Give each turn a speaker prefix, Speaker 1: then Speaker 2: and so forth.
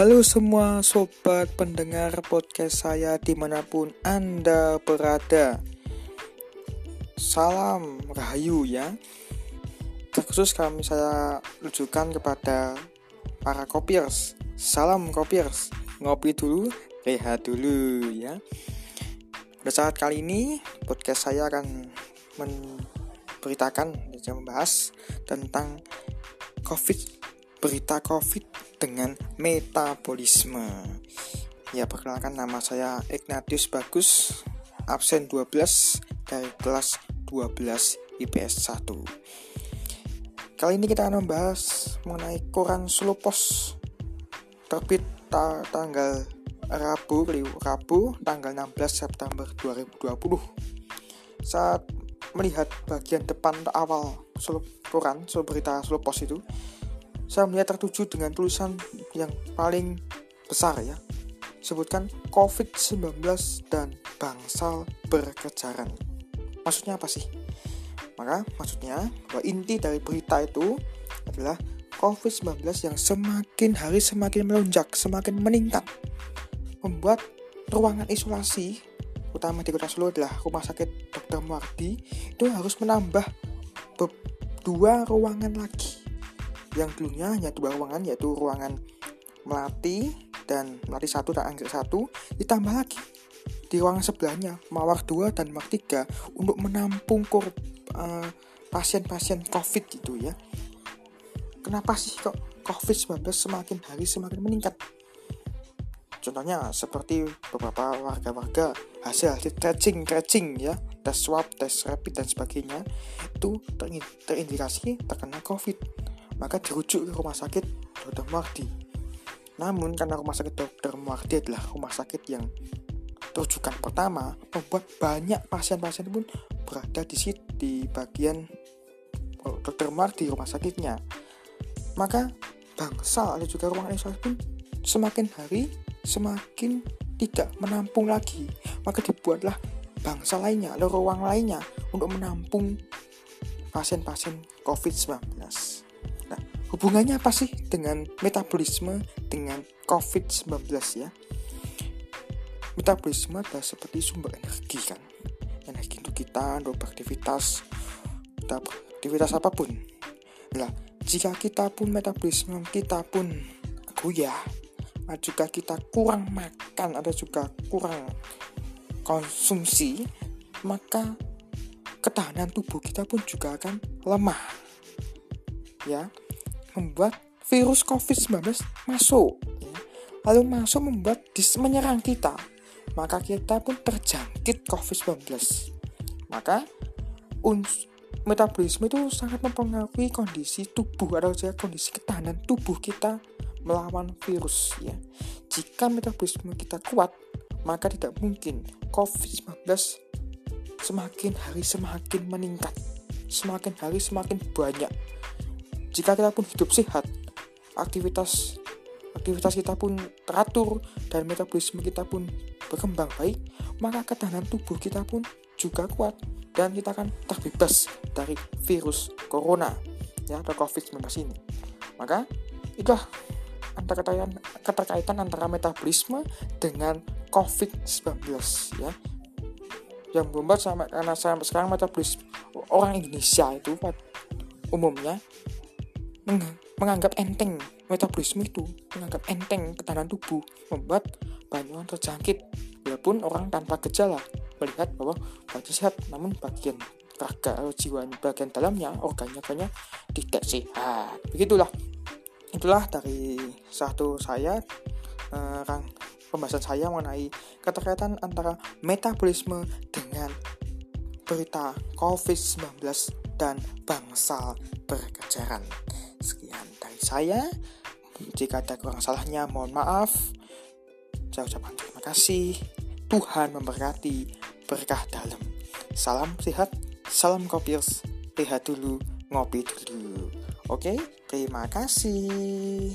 Speaker 1: Halo semua sobat pendengar podcast saya di mana pun Anda berada. Salam Rahayu ya. Terkhusus kami saya tujukan kepada para kopiers. Salam kopiers. Ngopi dulu, rehat dulu ya. Pada saat kali ini podcast saya akan memberitakan membahas tentang COVID berita COVID dengan metabolisme. Ya, perkenalkan nama saya Ignatius Bagus, absen 12 dari kelas 12 IPS 1. Kali ini kita akan membahas mengenai koran Slopos terbit ta tanggal Rabu, Rabu tanggal 16 September 2020. Saat melihat bagian depan awal koran berita Slopos itu, saya melihat tertuju dengan tulisan yang paling besar ya. Sebutkan COVID-19 dan bangsal berkejaran. Maksudnya apa sih? Maka maksudnya bahwa inti dari berita itu adalah COVID-19 yang semakin hari semakin melonjak, semakin meningkat. Membuat ruangan isolasi, utama di kota Solo adalah Rumah Sakit Dr. Muardi, itu harus menambah dua ruangan lagi yang dulunya hanya dua ruangan yaitu ruangan melati dan melati satu dan anggrek satu ditambah lagi di ruangan sebelahnya mawar dua dan mawar tiga untuk menampung kor, uh, pasien-pasien covid gitu ya. Kenapa sih kok covid-19 semakin hari semakin meningkat? Contohnya seperti beberapa warga-warga hasil hasil tracing tracing ya tes swab tes rapid dan sebagainya itu terindikasi terkena covid maka dirujuk ke rumah sakit Dr. Muardi. Namun karena rumah sakit Dr. Muardi adalah rumah sakit yang rujukan pertama, membuat banyak pasien-pasien pun berada di situ di bagian Dr. Muardi rumah sakitnya. Maka bangsa ada juga ruang isolasi pun semakin hari semakin tidak menampung lagi. Maka dibuatlah bangsa lainnya atau ruang lainnya untuk menampung pasien-pasien COVID-19. Hubungannya apa sih dengan metabolisme dengan COVID-19 ya? Metabolisme adalah seperti sumber energi kan. Energi untuk kita, untuk beraktivitas, kita beraktivitas apa pun. Nah, jika kita pun metabolisme kita pun goyah, juga kita kurang makan atau juga kurang konsumsi, maka ketahanan tubuh kita pun juga akan lemah. Ya, membuat virus COVID-19 masuk. Lalu masuk membuat dis menyerang kita. Maka kita pun terjangkit COVID-19. Maka metabolisme itu sangat mempengaruhi kondisi tubuh atau kondisi ketahanan tubuh kita melawan virus ya. Jika metabolisme kita kuat, maka tidak mungkin COVID-19 semakin hari semakin meningkat, semakin hari semakin banyak jika kita pun hidup sehat, aktivitas aktivitas kita pun teratur dan metabolisme kita pun berkembang baik, maka ketahanan tubuh kita pun juga kuat dan kita akan terbebas dari virus corona ya atau COVID-19 ini. Maka itulah keterkaitan, keterkaitan antara metabolisme dengan COVID-19 ya yang membuat sama karena sampai sekarang metabolisme orang Indonesia itu umumnya menganggap enteng. Metabolisme itu menganggap enteng ketahanan tubuh membuat banyak terjangkit. Walaupun orang tanpa gejala melihat bahwa badan sehat namun bagian raga atau jiwa bagian dalamnya organnya banyak tidak sehat. Begitulah. Itulah dari satu saya eh, pembahasan saya mengenai keterkaitan antara metabolisme dengan berita COVID-19 dan bangsal berkejaran. Saya. Jika ada kurang salahnya, mohon maaf. Saya ucapkan terima kasih. Tuhan memberkati berkah dalam. Salam sehat, salam kopiers. Lihat dulu, ngopi dulu. Oke, terima kasih.